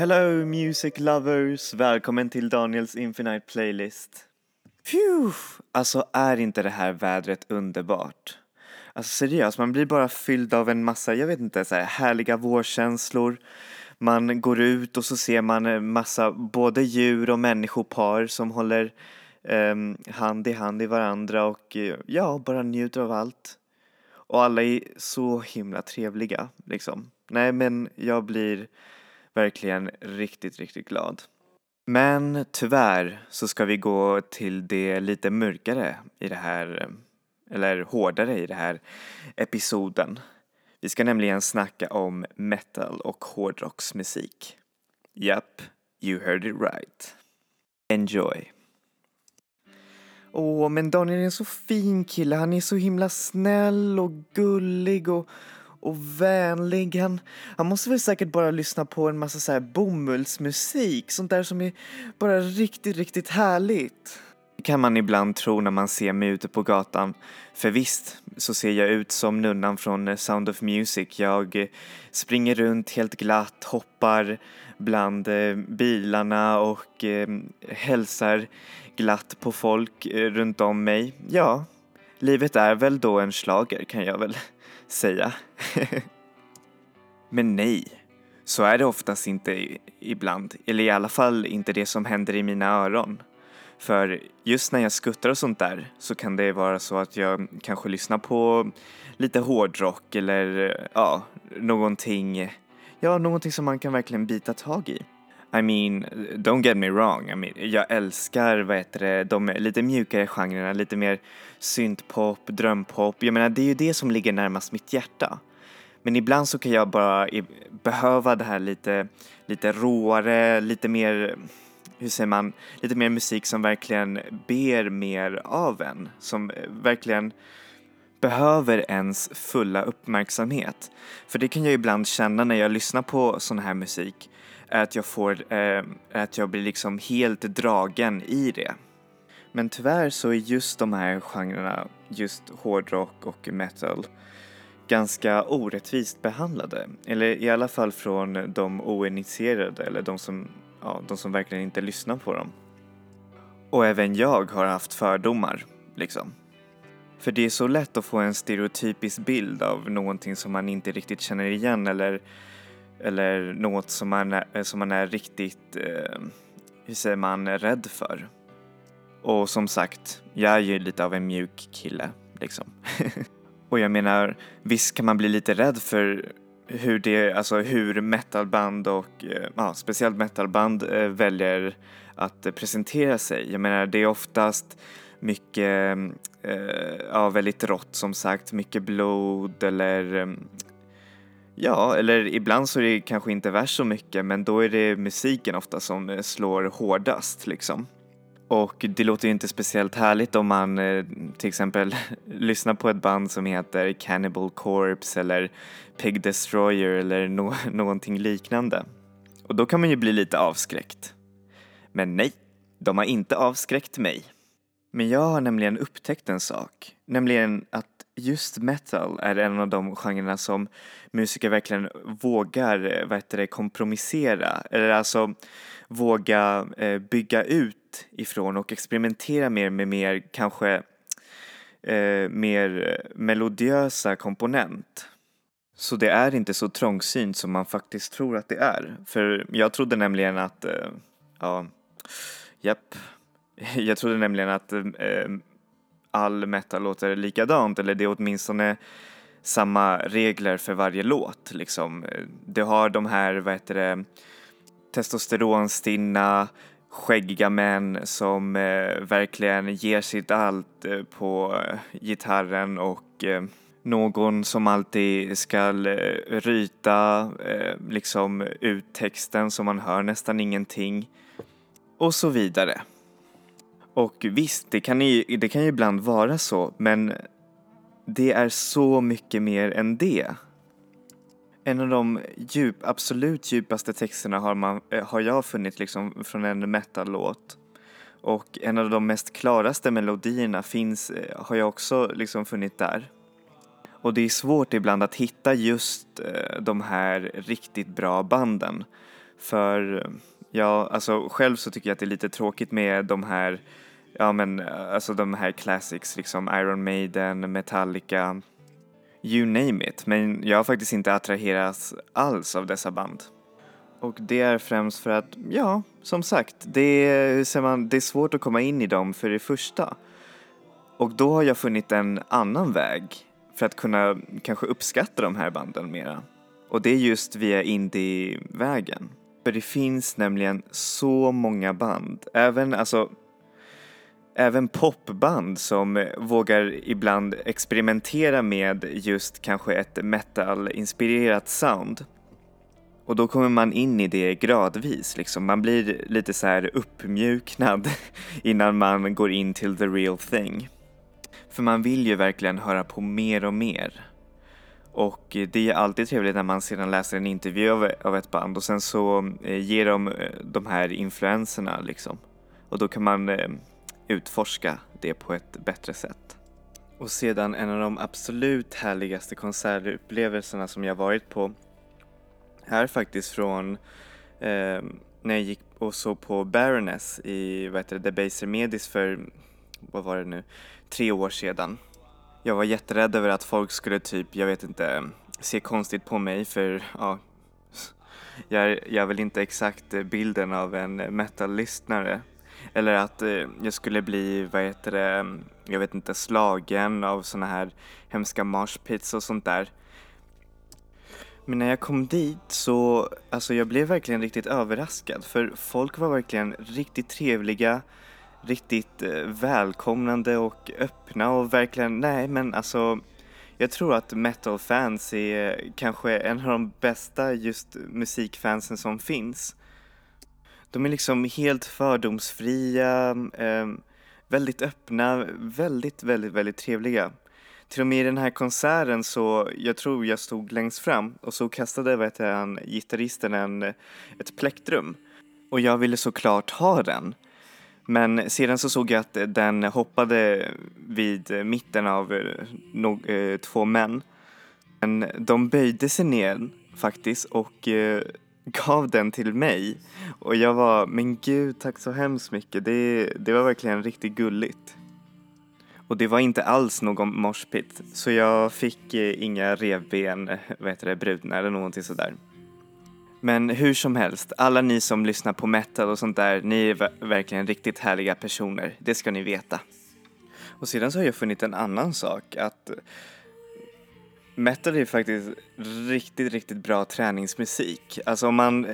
Hello music lovers! Välkommen till Daniels Infinite Playlist. Phew! Alltså är inte det här vädret underbart? Alltså seriöst, man blir bara fylld av en massa, jag vet inte, så här härliga vårkänslor. Man går ut och så ser man en massa både djur och människopar som håller um, hand i hand i varandra och eh, ja, bara njuter av allt. Och alla är så himla trevliga liksom. Nej men jag blir verkligen riktigt, riktigt glad. Men tyvärr så ska vi gå till det lite mörkare i det här, eller hårdare i det här episoden. Vi ska nämligen snacka om metal och hårdrocksmusik. Japp, you heard it right. Enjoy! Åh, men Daniel är en så fin kille. Han är så himla snäll och gullig och, och vänlig. Han, han måste väl säkert bara lyssna på en massa så här bomullsmusik, sånt där som är bara riktigt, riktigt härligt. Det kan man ibland tro när man ser mig ute på gatan. För visst så ser jag ut som nunnan från eh, Sound of Music. Jag eh, springer runt helt glatt, hoppar bland eh, bilarna och eh, hälsar glatt på folk runt om mig. Ja, livet är väl då en slager kan jag väl säga. Men nej, så är det oftast inte ibland. Eller i alla fall inte det som händer i mina öron. För just när jag skuttar och sånt där så kan det vara så att jag kanske lyssnar på lite hårdrock eller ja, någonting, ja, någonting som man kan verkligen bita tag i. I mean, don't get me wrong, I mean, jag älskar vad heter det, de lite mjukare genrerna, lite mer syntpop, drömpop. Jag menar, det är ju det som ligger närmast mitt hjärta. Men ibland så kan jag bara behöva det här lite, lite råare, lite mer, hur säger man, lite mer musik som verkligen ber mer av en, som eh, verkligen behöver ens fulla uppmärksamhet. För det kan jag ibland känna när jag lyssnar på sån här musik är att jag får, eh, att jag blir liksom helt dragen i det. Men tyvärr så är just de här genrerna, just hårdrock och metal, ganska orättvist behandlade. Eller i alla fall från de oinitierade eller de som, ja, de som verkligen inte lyssnar på dem. Och även jag har haft fördomar, liksom. För det är så lätt att få en stereotypisk bild av någonting som man inte riktigt känner igen eller eller något som man är, eh, som man är riktigt, eh, hur säger man, rädd för. Och som sagt, jag är ju lite av en mjuk kille liksom. och jag menar, visst kan man bli lite rädd för hur det, alltså hur metalband och, eh, ja, speciellt metalband eh, väljer att eh, presentera sig. Jag menar, det är oftast mycket, eh, ja väldigt rått som sagt, mycket blod eller eh, Ja, eller ibland så är det kanske inte vers så mycket men då är det musiken ofta som eh, slår hårdast liksom. Och det låter ju inte speciellt härligt om man eh, till exempel lyssnar på ett band som heter Cannibal Corpse eller Pig Destroyer eller no någonting liknande. Och då kan man ju bli lite avskräckt. Men nej, de har inte avskräckt mig. Men jag har nämligen upptäckt en sak, nämligen att just metal är en av de genrerna som musiker verkligen vågar eh, vad heter det, kompromissera eller alltså våga eh, bygga ut ifrån och experimentera mer med mer kanske eh, mer melodiösa komponent. Så det är inte så trångsynt som man faktiskt tror att det är. För jag trodde nämligen att, eh, ja, japp, jag trodde nämligen att eh, eh all metal låter likadant eller det är åtminstone samma regler för varje låt liksom. Det har de här, vad heter det, testosteronstinna skäggiga män som eh, verkligen ger sitt allt eh, på gitarren och eh, någon som alltid ska eh, ryta eh, liksom ut texten så man hör nästan ingenting och så vidare. Och visst, det kan, ju, det kan ju ibland vara så, men det är så mycket mer än det. En av de djup, absolut djupaste texterna har, man, eh, har jag funnit liksom från en metal-låt. Och en av de mest klaraste melodierna finns, eh, har jag också liksom funnit där. Och det är svårt ibland att hitta just eh, de här riktigt bra banden. För ja, alltså själv så tycker jag att det är lite tråkigt med de här, ja men alltså de här classics liksom Iron Maiden, Metallica, you name it. Men jag har faktiskt inte attraherats alls av dessa band. Och det är främst för att, ja, som sagt, det är, man, det är svårt att komma in i dem för det första. Och då har jag funnit en annan väg för att kunna kanske uppskatta de här banden mera. Och det är just via indie-vägen. För det finns nämligen så många band, även alltså även popband som vågar ibland experimentera med just kanske ett metal-inspirerat sound. Och då kommer man in i det gradvis, liksom. man blir lite så här uppmjuknad innan man går in till the real thing. För man vill ju verkligen höra på mer och mer. Och eh, det är alltid trevligt när man sedan läser en intervju av, av ett band och sen så eh, ger de eh, de här influenserna liksom. Och då kan man eh, utforska det på ett bättre sätt. Och sedan en av de absolut härligaste konsertupplevelserna som jag varit på är faktiskt från eh, när jag gick och såg på Baroness i vad heter det, Debaser Medis för, vad var det nu, tre år sedan. Jag var jätterädd över att folk skulle typ, jag vet inte, se konstigt på mig för ja, jag, jag är väl inte exakt eh, bilden av en metal-lyssnare. Eller att eh, jag skulle bli, vad heter det, jag vet inte, slagen av såna här hemska marshpits och sånt där. Men när jag kom dit så, alltså jag blev verkligen riktigt överraskad för folk var verkligen riktigt trevliga riktigt eh, välkomnande och öppna och verkligen, nej men alltså jag tror att metal-fans är eh, kanske en av de bästa just musikfansen som finns. De är liksom helt fördomsfria, eh, väldigt öppna, väldigt, väldigt, väldigt trevliga. Till och med i den här konserten så, jag tror jag stod längst fram och så kastade vet jag, gitarristen en, eh, ett plektrum. Och jag ville såklart ha den. Men sedan så såg jag att den hoppade vid mitten av eh, no eh, två män. Men de böjde sig ner faktiskt och eh, gav den till mig. Och jag var, men gud tack så hemskt mycket. Det, det var verkligen riktigt gulligt. Och det var inte alls någon morspit, så jag fick eh, inga revben, vad heter det, brutna eller någonting sådär. Men hur som helst, alla ni som lyssnar på metal och sånt där, ni är verkligen riktigt härliga personer. Det ska ni veta. Och sedan så har jag funnit en annan sak, att eh, metal är faktiskt riktigt, riktigt bra träningsmusik. Alltså om man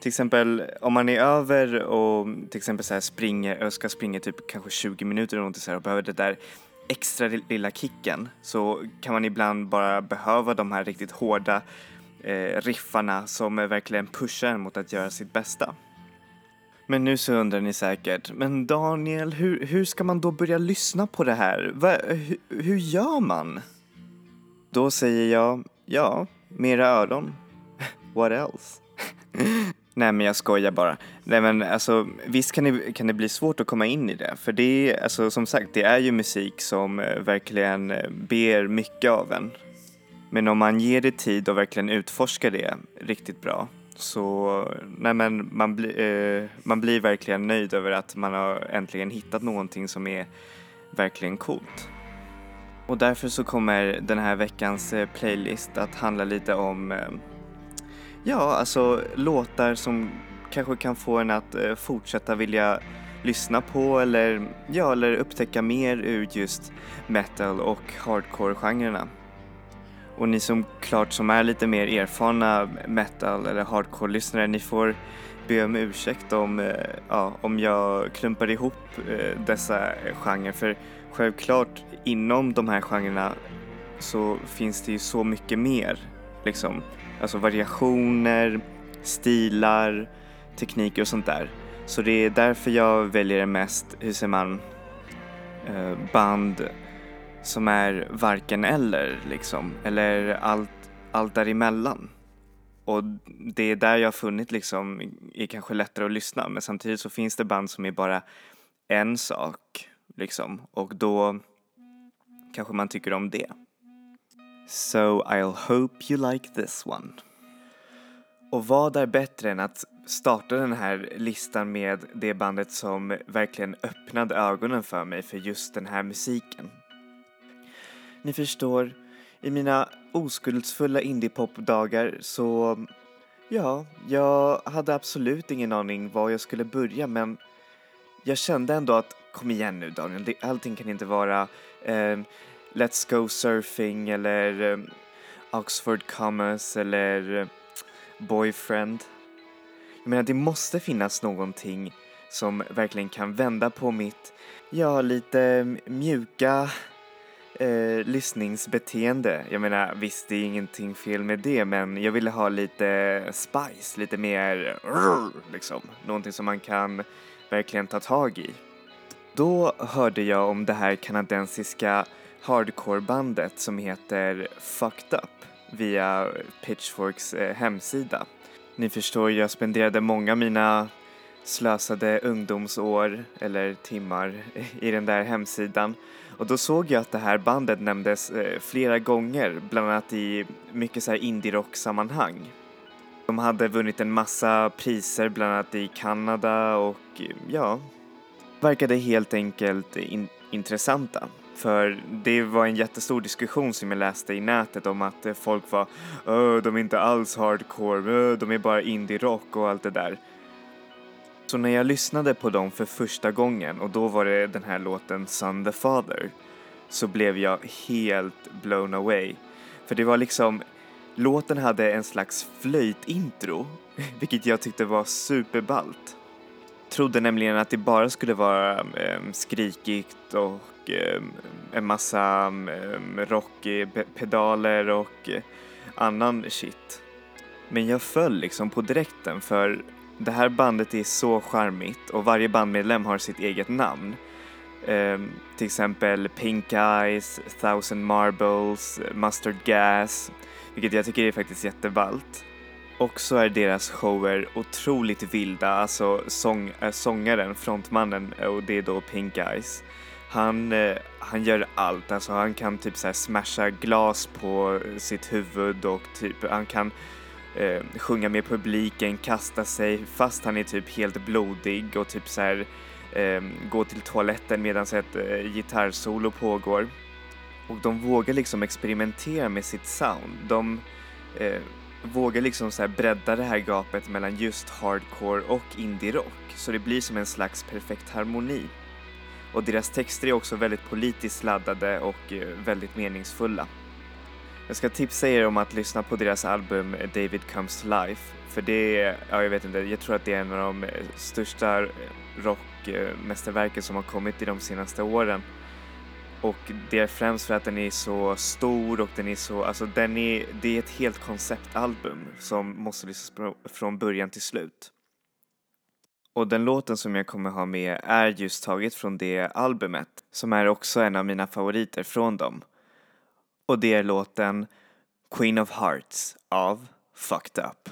till exempel, om man är över och till exempel så här springer, och ska springa typ kanske 20 minuter eller någonting så här och behöver det där extra lilla kicken så kan man ibland bara behöva de här riktigt hårda eh, riffarna som verkligen pushar en mot att göra sitt bästa. Men nu så undrar ni säkert, men Daniel, hur, hur ska man då börja lyssna på det här? Va, hur, hur gör man? Då säger jag, ja, mera öron. What else? Nej men jag skojar bara. Nej men alltså visst kan det, kan det bli svårt att komma in i det. För det är, alltså som sagt, det är ju musik som eh, verkligen eh, ber mycket av en. Men om man ger det tid och verkligen utforskar det riktigt bra så nej men, man, bli, eh, man blir verkligen nöjd över att man har äntligen hittat någonting som är verkligen coolt. Och därför så kommer den här veckans eh, playlist att handla lite om eh, ja, alltså låtar som kanske kan få en att eh, fortsätta vilja lyssna på eller, ja, eller upptäcka mer ur just metal och hardcore-genrerna. Och ni som klart som är lite mer erfarna metal eller hardcore-lyssnare, ni får be om ursäkt om, eh, ja, om jag klumpar ihop eh, dessa eh, genrer. För självklart inom de här genrerna så finns det ju så mycket mer. Liksom. Alltså variationer, stilar, tekniker och sånt där. Så det är därför jag väljer mest, hur säger man, eh, band som är varken eller liksom, eller allt, allt däremellan. Och det är där jag har funnit liksom, är kanske lättare att lyssna men samtidigt så finns det band som är bara en sak liksom och då kanske man tycker om det. So I'll hope you like this one. Och vad är bättre än att starta den här listan med det bandet som verkligen öppnade ögonen för mig för just den här musiken. Ni förstår, i mina oskuldsfulla indiepopdagar så ja, jag hade absolut ingen aning var jag skulle börja men jag kände ändå att kom igen nu Daniel, allting kan inte vara eh, Let's Go Surfing eller eh, Oxford Commerce eller eh, Boyfriend. Jag menar, det måste finnas någonting som verkligen kan vända på mitt, ja, lite mjuka eh, lyssningsbeteende. Jag menar, visst, det är ingenting fel med det, men jag ville ha lite spice, lite mer liksom. Någonting som man kan verkligen ta tag i. Då hörde jag om det här kanadensiska hardcorebandet som heter Fucked Up via Pitchforks eh, hemsida. Ni förstår, jag spenderade många av mina slösade ungdomsår eller timmar i den där hemsidan och då såg jag att det här bandet nämndes eh, flera gånger, bland annat i mycket så här indie-rock-sammanhang. De hade vunnit en massa priser, bland annat i Kanada och ja, verkade helt enkelt in intressanta. För det var en jättestor diskussion som jag läste i nätet om att folk var de är inte alls hardcore, de är bara indie-rock och allt det där. Så när jag lyssnade på dem för första gången och då var det den här låten Son the Father så blev jag helt blown away. För det var liksom, låten hade en slags flöjtintro vilket jag tyckte var superballt. Trodde nämligen att det bara skulle vara eh, skrikigt och eh, en massa eh, rockpedaler och eh, annan shit. Men jag föll liksom på direkten för det här bandet är så charmigt och varje bandmedlem har sitt eget namn. Um, till exempel Pink Eyes, Thousand Marbles, Mustard Gas, vilket jag tycker är faktiskt jätteballt. Och så är deras shower otroligt vilda, alltså sång, äh, sångaren, frontmannen, och det är då Pink Eyes. Han, eh, han gör allt, alltså han kan typ såhär smasha glas på sitt huvud och typ han kan eh, sjunga med publiken, kasta sig fast han är typ helt blodig och typ så här, eh, gå till toaletten medan ett eh, gitarrsolo pågår. Och de vågar liksom experimentera med sitt sound. De eh, vågar liksom så här bredda det här gapet mellan just hardcore och indie-rock så det blir som en slags perfekt harmoni. Och deras texter är också väldigt politiskt laddade och eh, väldigt meningsfulla. Jag ska tipsa er om att lyssna på deras album David Comes to Life. För det är, ja jag vet inte, jag tror att det är en av de största rockmästerverken som har kommit i de senaste åren. Och det är främst för att den är så stor och den är så, alltså den är, det är ett helt konceptalbum som måste lyssnas från början till slut. Och den låten som jag kommer ha med är just taget från det albumet, som är också en av mina favoriter från dem och det är låten Queen of Hearts av Fucked Up.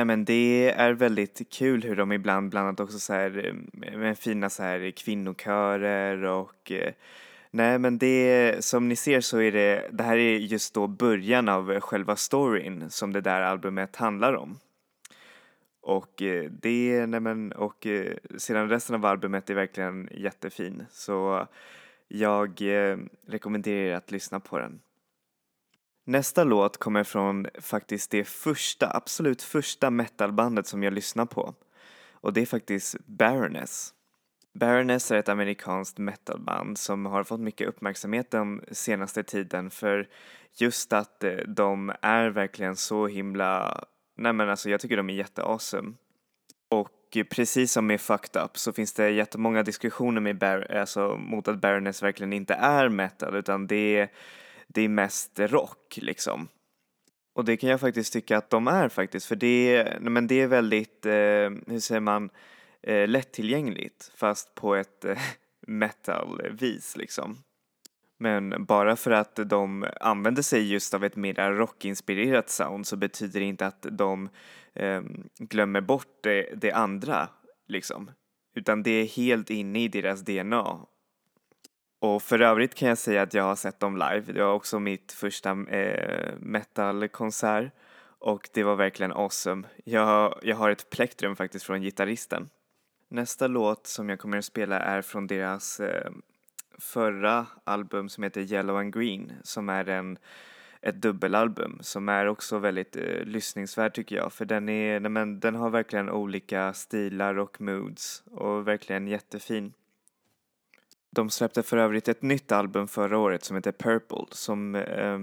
Nej men det är väldigt kul hur de ibland blandat också så här eh, med fina så här kvinnokörer och eh, nej men det som ni ser så är det, det här är just då början av själva storyn som det där albumet handlar om. Och eh, det, nej men, och sedan resten av albumet är verkligen jättefin så jag rekommenderar er att lyssna på den. Nästa låt kommer från faktiskt det första, absolut första metalbandet som jag lyssnar på. Och det är faktiskt Baroness. Baroness är ett amerikanskt metalband som har fått mycket uppmärksamhet den senaste tiden för just att eh, de är verkligen så himla, nej men alltså jag tycker de är jätteawesome. Och precis som med Fucked Up så finns det jättemånga diskussioner med Bar alltså, mot att Baroness verkligen inte är metal utan det är det är mest rock liksom. Och det kan jag faktiskt tycka att de är faktiskt, för det, men det är väldigt, eh, hur säger man, eh, lättillgängligt fast på ett eh, metal-vis liksom. Men bara för att de använder sig just av ett mer rockinspirerat sound så betyder det inte att de eh, glömmer bort det, det andra liksom. Utan det är helt inne i deras DNA och för övrigt kan jag säga att jag har sett dem live. Det var också mitt första eh, metalkonsert och det var verkligen awesome. Jag, jag har ett plektrum faktiskt från gitarristen. Nästa låt som jag kommer att spela är från deras eh, förra album som heter Yellow and Green som är en, ett dubbelalbum som är också väldigt eh, lyssningsvärd tycker jag för den, är, men, den har verkligen olika stilar och moods och verkligen jättefin. De släppte för övrigt ett nytt album förra året som heter Purple som, eh,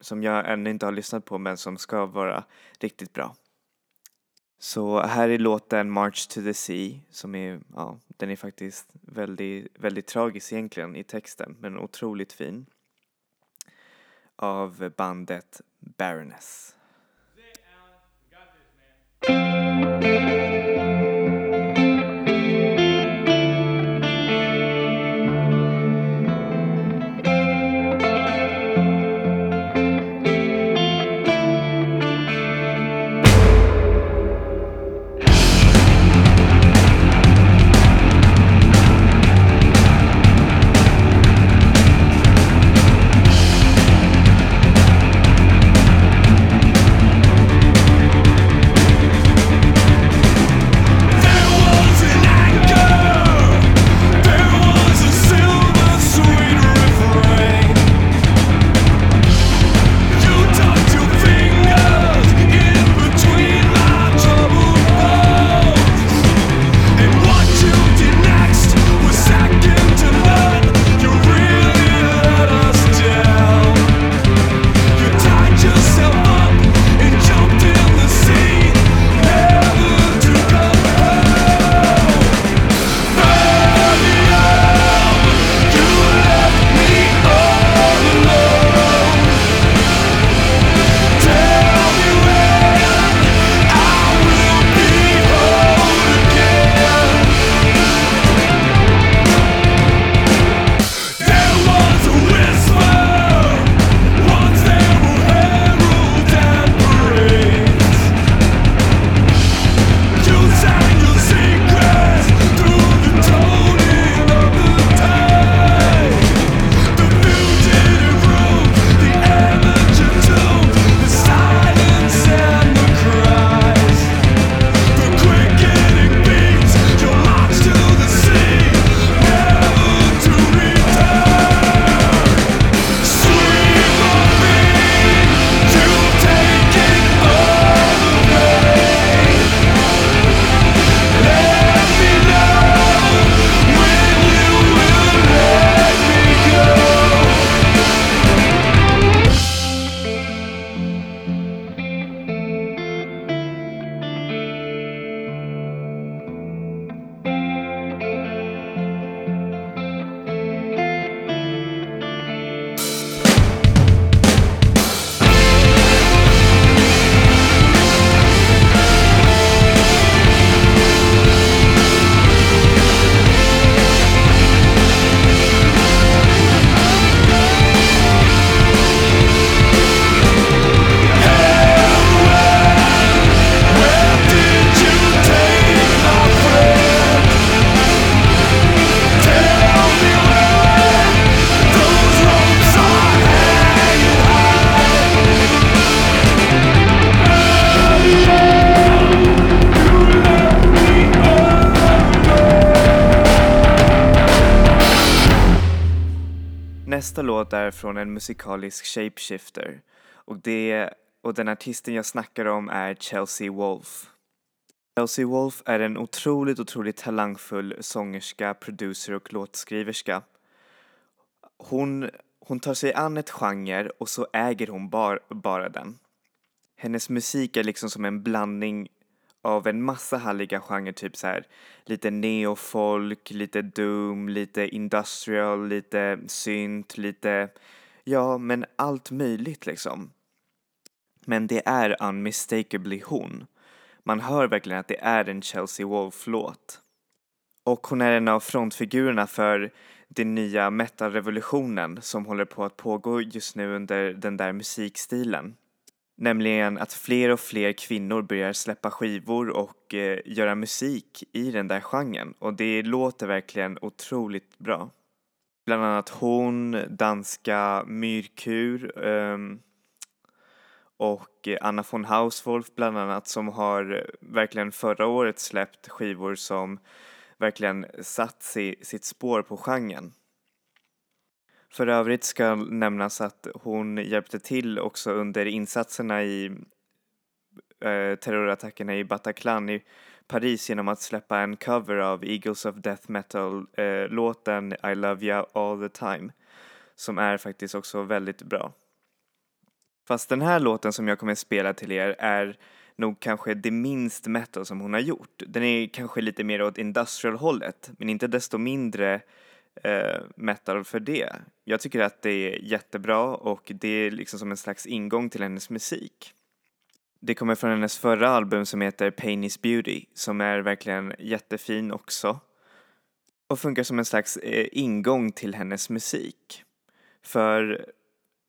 som jag ännu inte har lyssnat på men som ska vara riktigt bra. Så här är låten March to the Sea som är, ja, den är faktiskt väldigt, väldigt tragisk egentligen i texten men otroligt fin. Av bandet Baroness. Från en musikalisk shapeshifter och, det, och den artisten jag snackar om är Chelsea Wolf. Chelsea Wolf är en otroligt, otroligt talangfull sångerska, producer och låtskriverska. Hon, hon tar sig an ett genre och så äger hon bar, bara den. Hennes musik är liksom som en blandning av en massa härliga genrer, typ så här lite neofolk, lite doom, lite industrial, lite synt, lite, ja men allt möjligt liksom. Men det är unmistakably hon. Man hör verkligen att det är en Chelsea Wolf-låt. Och hon är en av frontfigurerna för den nya metal-revolutionen som håller på att pågå just nu under den där musikstilen. Nämligen att fler och fler kvinnor börjar släppa skivor och eh, göra musik i den där genren och det låter verkligen otroligt bra. Bland annat hon, danska Myrkur eh, och Anna von Hauswolf bland annat som har verkligen förra året släppt skivor som verkligen satt si, sitt spår på genren. För övrigt ska nämnas att hon hjälpte till också under insatserna i eh, terrorattackerna i Bataclan i Paris genom att släppa en cover av Eagles of Death Metal-låten eh, I Love You All The Time som är faktiskt också väldigt bra. Fast den här låten som jag kommer spela till er är nog kanske det minst metal som hon har gjort. Den är kanske lite mer åt industrial-hållet men inte desto mindre eh, metal för det. Jag tycker att det är jättebra och det är liksom som en slags ingång till hennes musik. Det kommer från hennes förra album som heter Pain is Beauty som är verkligen jättefin också och funkar som en slags eh, ingång till hennes musik. För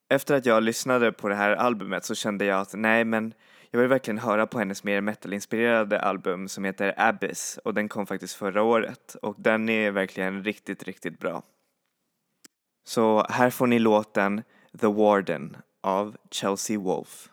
efter att jag lyssnade på det här albumet så kände jag att nej men jag vill verkligen höra på hennes mer metalinspirerade album som heter Abyss och den kom faktiskt förra året och den är verkligen riktigt, riktigt bra. Så här får ni låten The Warden av Chelsea Wolf.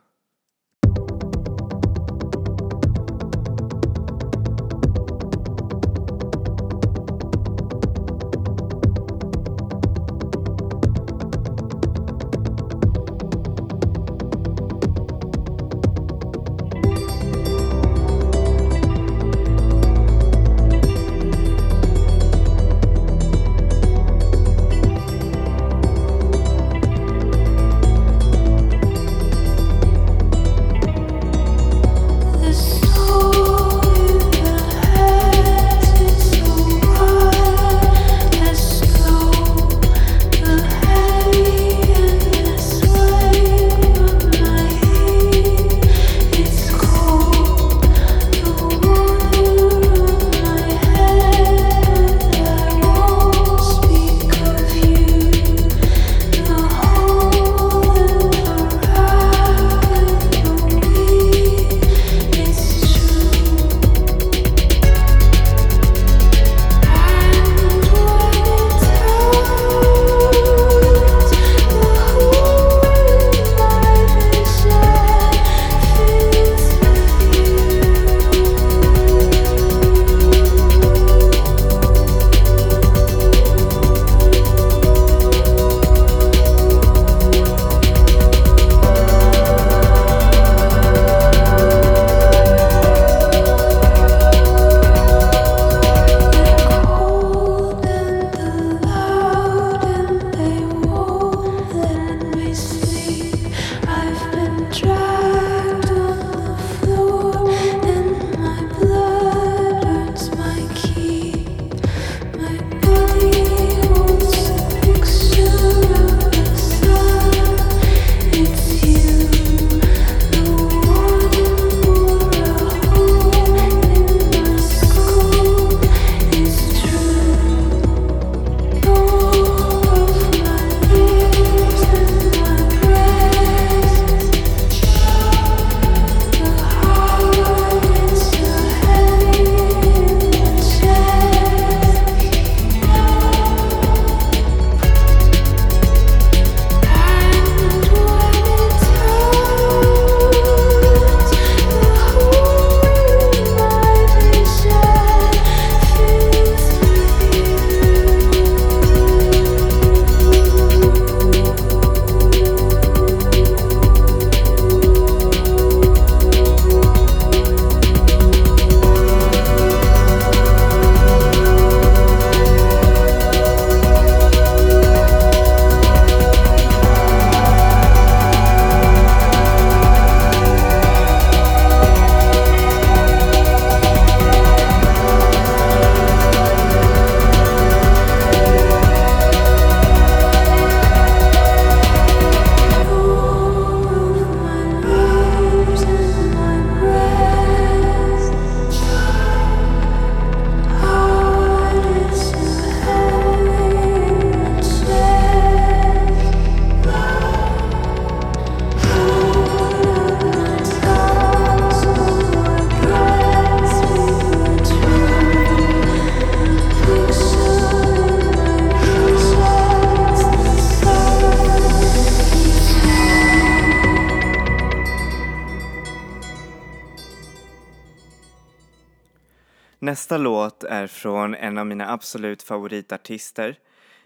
Nästa låt är från en av mina absolut favoritartister,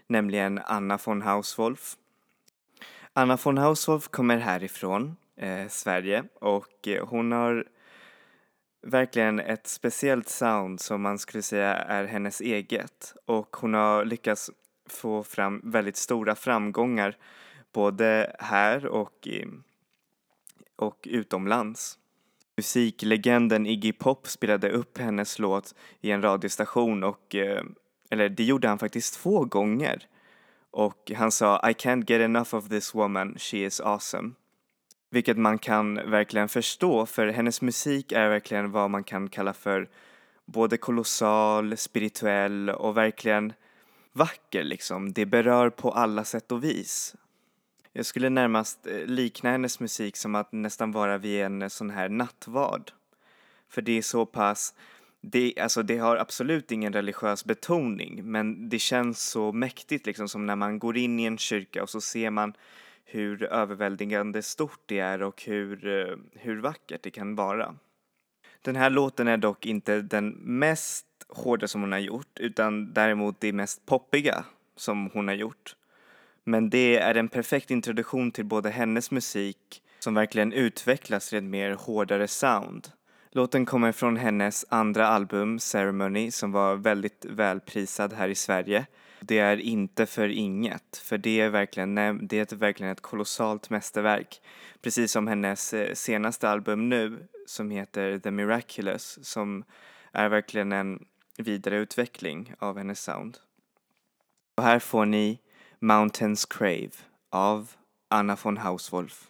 nämligen Anna von Hauswolf. Anna von Hauswolf kommer härifrån, eh, Sverige, och eh, hon har verkligen ett speciellt sound som man skulle säga är hennes eget och hon har lyckats få fram väldigt stora framgångar både här och, och utomlands. Musiklegenden Iggy Pop spelade upp hennes låt i en radiostation och, eh, eller det gjorde han faktiskt två gånger. Och han sa I can't get enough of this woman, she is awesome. Vilket man kan verkligen förstå för hennes musik är verkligen vad man kan kalla för både kolossal, spirituell och verkligen vacker liksom. Det berör på alla sätt och vis. Jag skulle närmast eh, likna hennes musik som att nästan vara vid en eh, sån här nattvard. För det är så pass, det, alltså det har absolut ingen religiös betoning men det känns så mäktigt liksom som när man går in i en kyrka och så ser man hur överväldigande stort det är och hur, eh, hur vackert det kan vara. Den här låten är dock inte den mest hårda som hon har gjort utan däremot det mest poppiga som hon har gjort. Men det är en perfekt introduktion till både hennes musik som verkligen utvecklas till ett mer hårdare sound. Låten kommer från hennes andra album Ceremony som var väldigt välprisad här i Sverige. Det är inte för inget, för det är verkligen, det är verkligen ett kolossalt mästerverk. Precis som hennes eh, senaste album nu som heter The Miraculous som är verkligen en vidareutveckling av hennes sound. Och här får ni Mountains Crave av Anna von Hauswolf.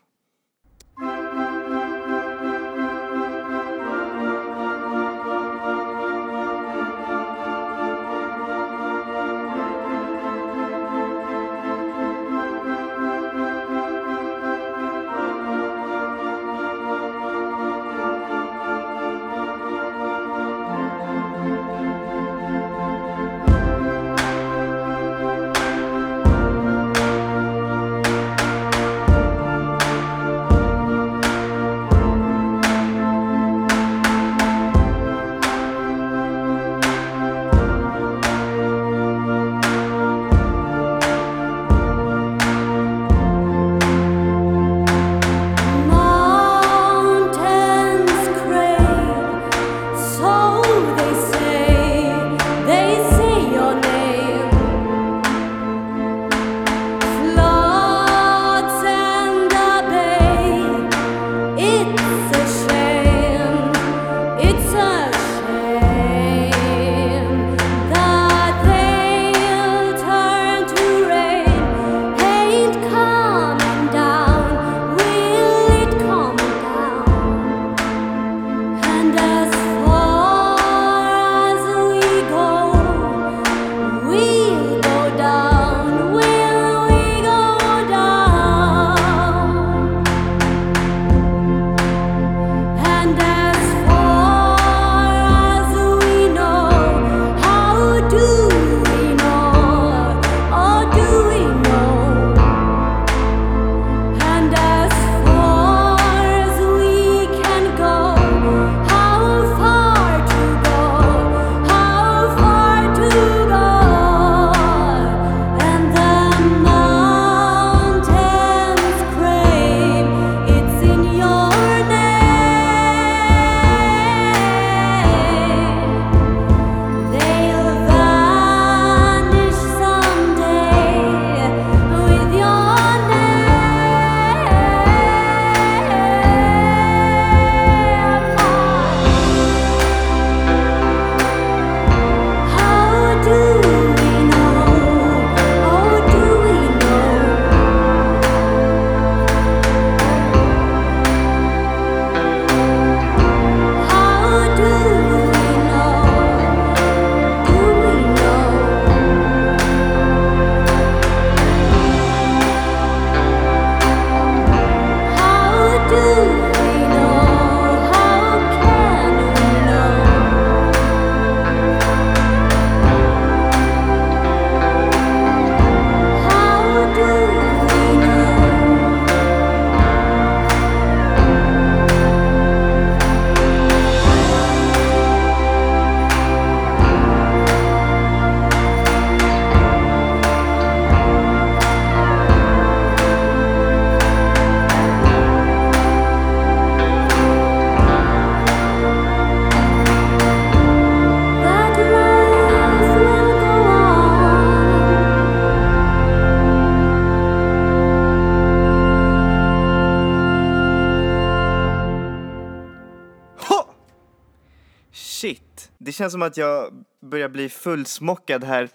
Känns som att jag börjar bli fullsmockad här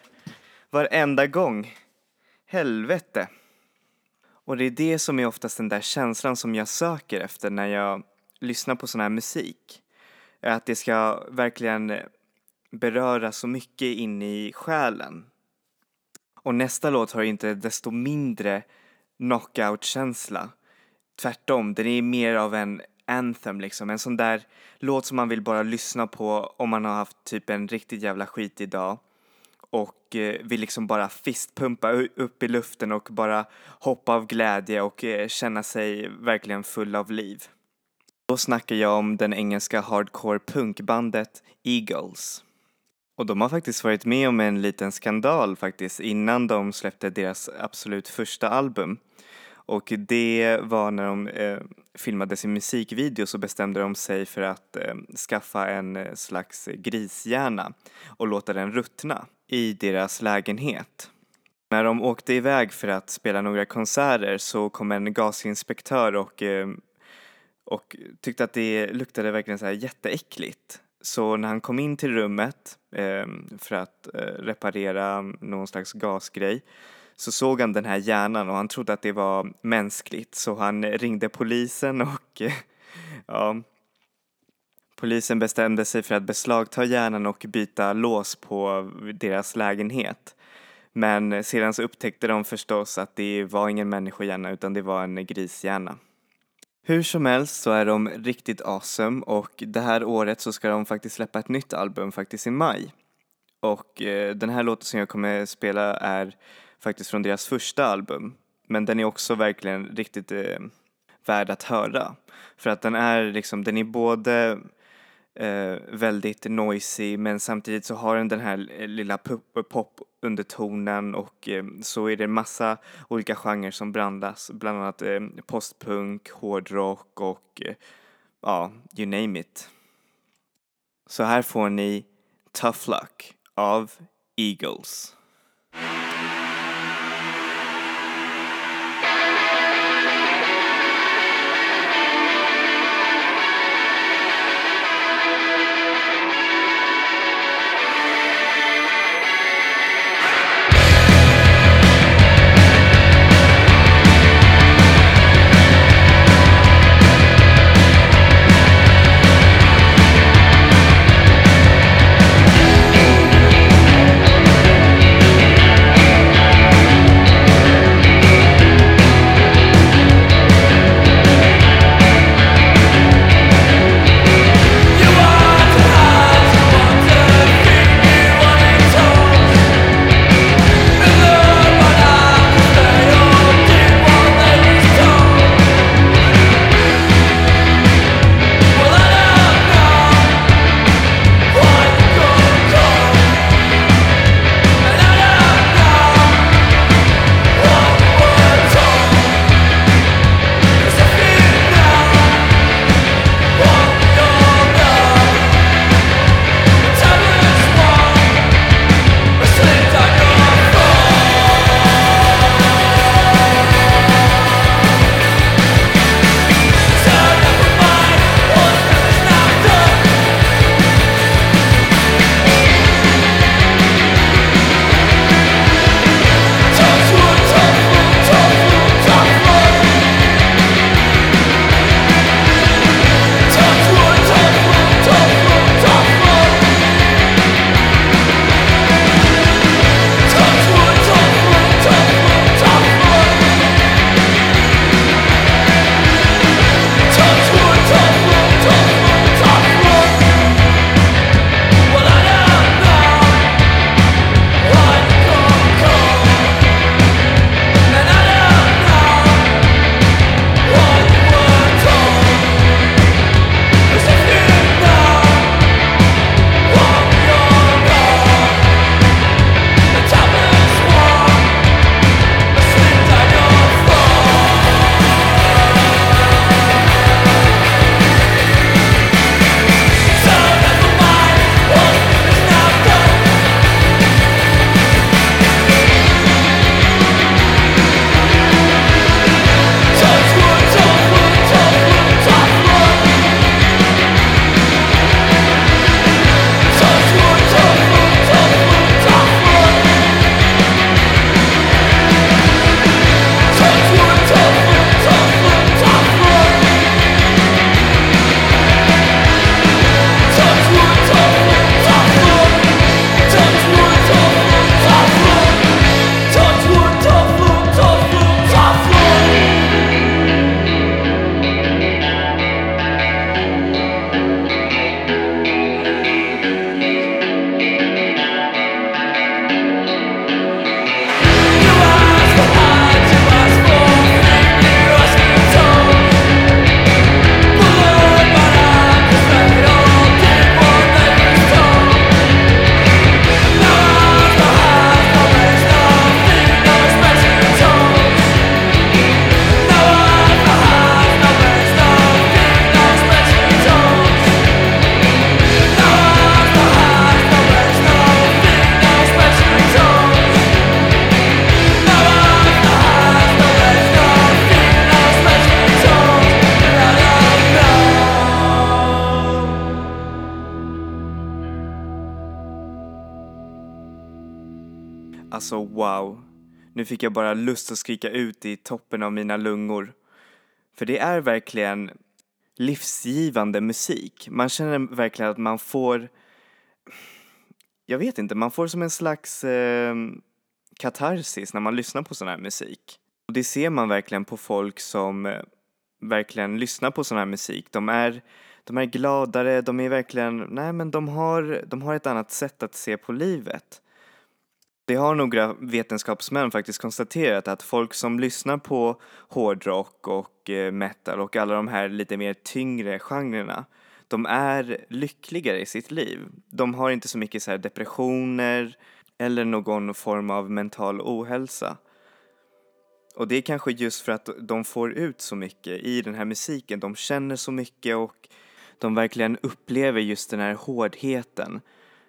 varenda gång. Helvete. Och det är det som är oftast den där känslan som jag söker efter när jag lyssnar på sån här musik. Att det ska verkligen beröra så mycket in i själen. Och nästa låt har inte desto mindre knockout-känsla. Tvärtom, den är mer av en anthem liksom. En sån där låt som man vill bara lyssna på om man har haft typ en riktigt jävla skitig dag och eh, vill liksom bara fistpumpa upp i luften och bara hoppa av glädje och eh, känna sig verkligen full av liv. Då snackar jag om den engelska hardcore punkbandet Eagles. Och de har faktiskt varit med om en liten skandal faktiskt innan de släppte deras absolut första album. Och det var när de eh, filmade sin musikvideo så bestämde de sig för att eh, skaffa en eh, slags grishjärna och låta den ruttna i deras lägenhet. När de åkte iväg för att spela några konserter så kom en gasinspektör och, eh, och tyckte att det luktade verkligen så här jätteäckligt. Så när han kom in till rummet eh, för att eh, reparera någon slags gasgrej så såg han den här hjärnan och han trodde att det var mänskligt så han ringde polisen och ja, polisen bestämde sig för att beslagta hjärnan och byta lås på deras lägenhet. Men sedan så upptäckte de förstås att det var ingen människohjärna utan det var en grishjärna. Hur som helst så är de riktigt awesome och det här året så ska de faktiskt släppa ett nytt album faktiskt i maj. Och eh, den här låten som jag kommer spela är faktiskt från deras första album. Men den är också verkligen riktigt eh, värd att höra. För att den är liksom, den är både eh, väldigt noisy men samtidigt så har den den här eh, lilla eh, pop-undertonen och eh, så är det massa olika genrer som brandas, bland annat eh, postpunk, hårdrock och eh, ja, you name it. Så här får ni Tough Luck av Eagles. Alltså wow. Nu fick jag bara lust att skrika ut i toppen av mina lungor. För det är verkligen livsgivande musik. Man känner verkligen att man får, jag vet inte, man får som en slags eh, katarsis när man lyssnar på sån här musik. Och det ser man verkligen på folk som eh, verkligen lyssnar på sån här musik. De är, de är gladare, de är verkligen, nej men de har, de har ett annat sätt att se på livet. Det har några vetenskapsmän faktiskt konstaterat att folk som lyssnar på hårdrock och eh, metal och alla de här lite mer tyngre genrerna, de är lyckligare i sitt liv. De har inte så mycket så depressioner eller någon form av mental ohälsa. Och det är kanske just för att de får ut så mycket i den här musiken. De känner så mycket och de verkligen upplever just den här hårdheten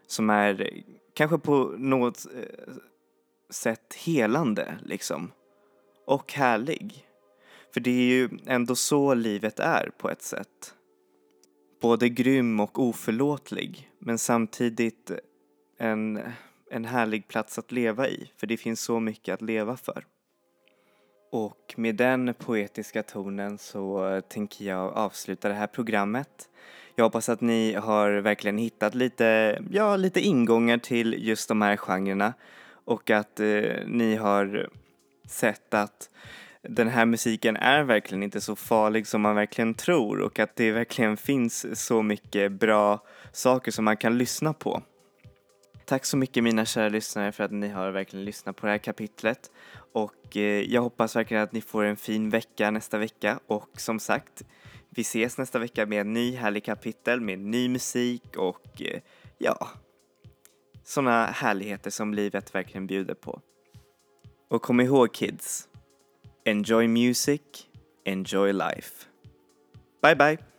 som är kanske på något eh, sätt helande liksom. Och härlig. För det är ju ändå så livet är på ett sätt. Både grym och oförlåtlig men samtidigt en, en härlig plats att leva i för det finns så mycket att leva för. Och med den poetiska tonen så tänker jag avsluta det här programmet. Jag hoppas att ni har verkligen hittat lite, ja, lite ingångar till just de här genrerna och att eh, ni har sett att den här musiken är verkligen inte så farlig som man verkligen tror och att det verkligen finns så mycket bra saker som man kan lyssna på. Tack så mycket mina kära lyssnare för att ni har verkligen lyssnat på det här kapitlet och eh, jag hoppas verkligen att ni får en fin vecka nästa vecka och som sagt vi ses nästa vecka med en ny härlig kapitel med ny musik och eh, ja, sådana härligheter som livet verkligen bjuder på. Och kom ihåg kids, enjoy music, enjoy life. Bye bye!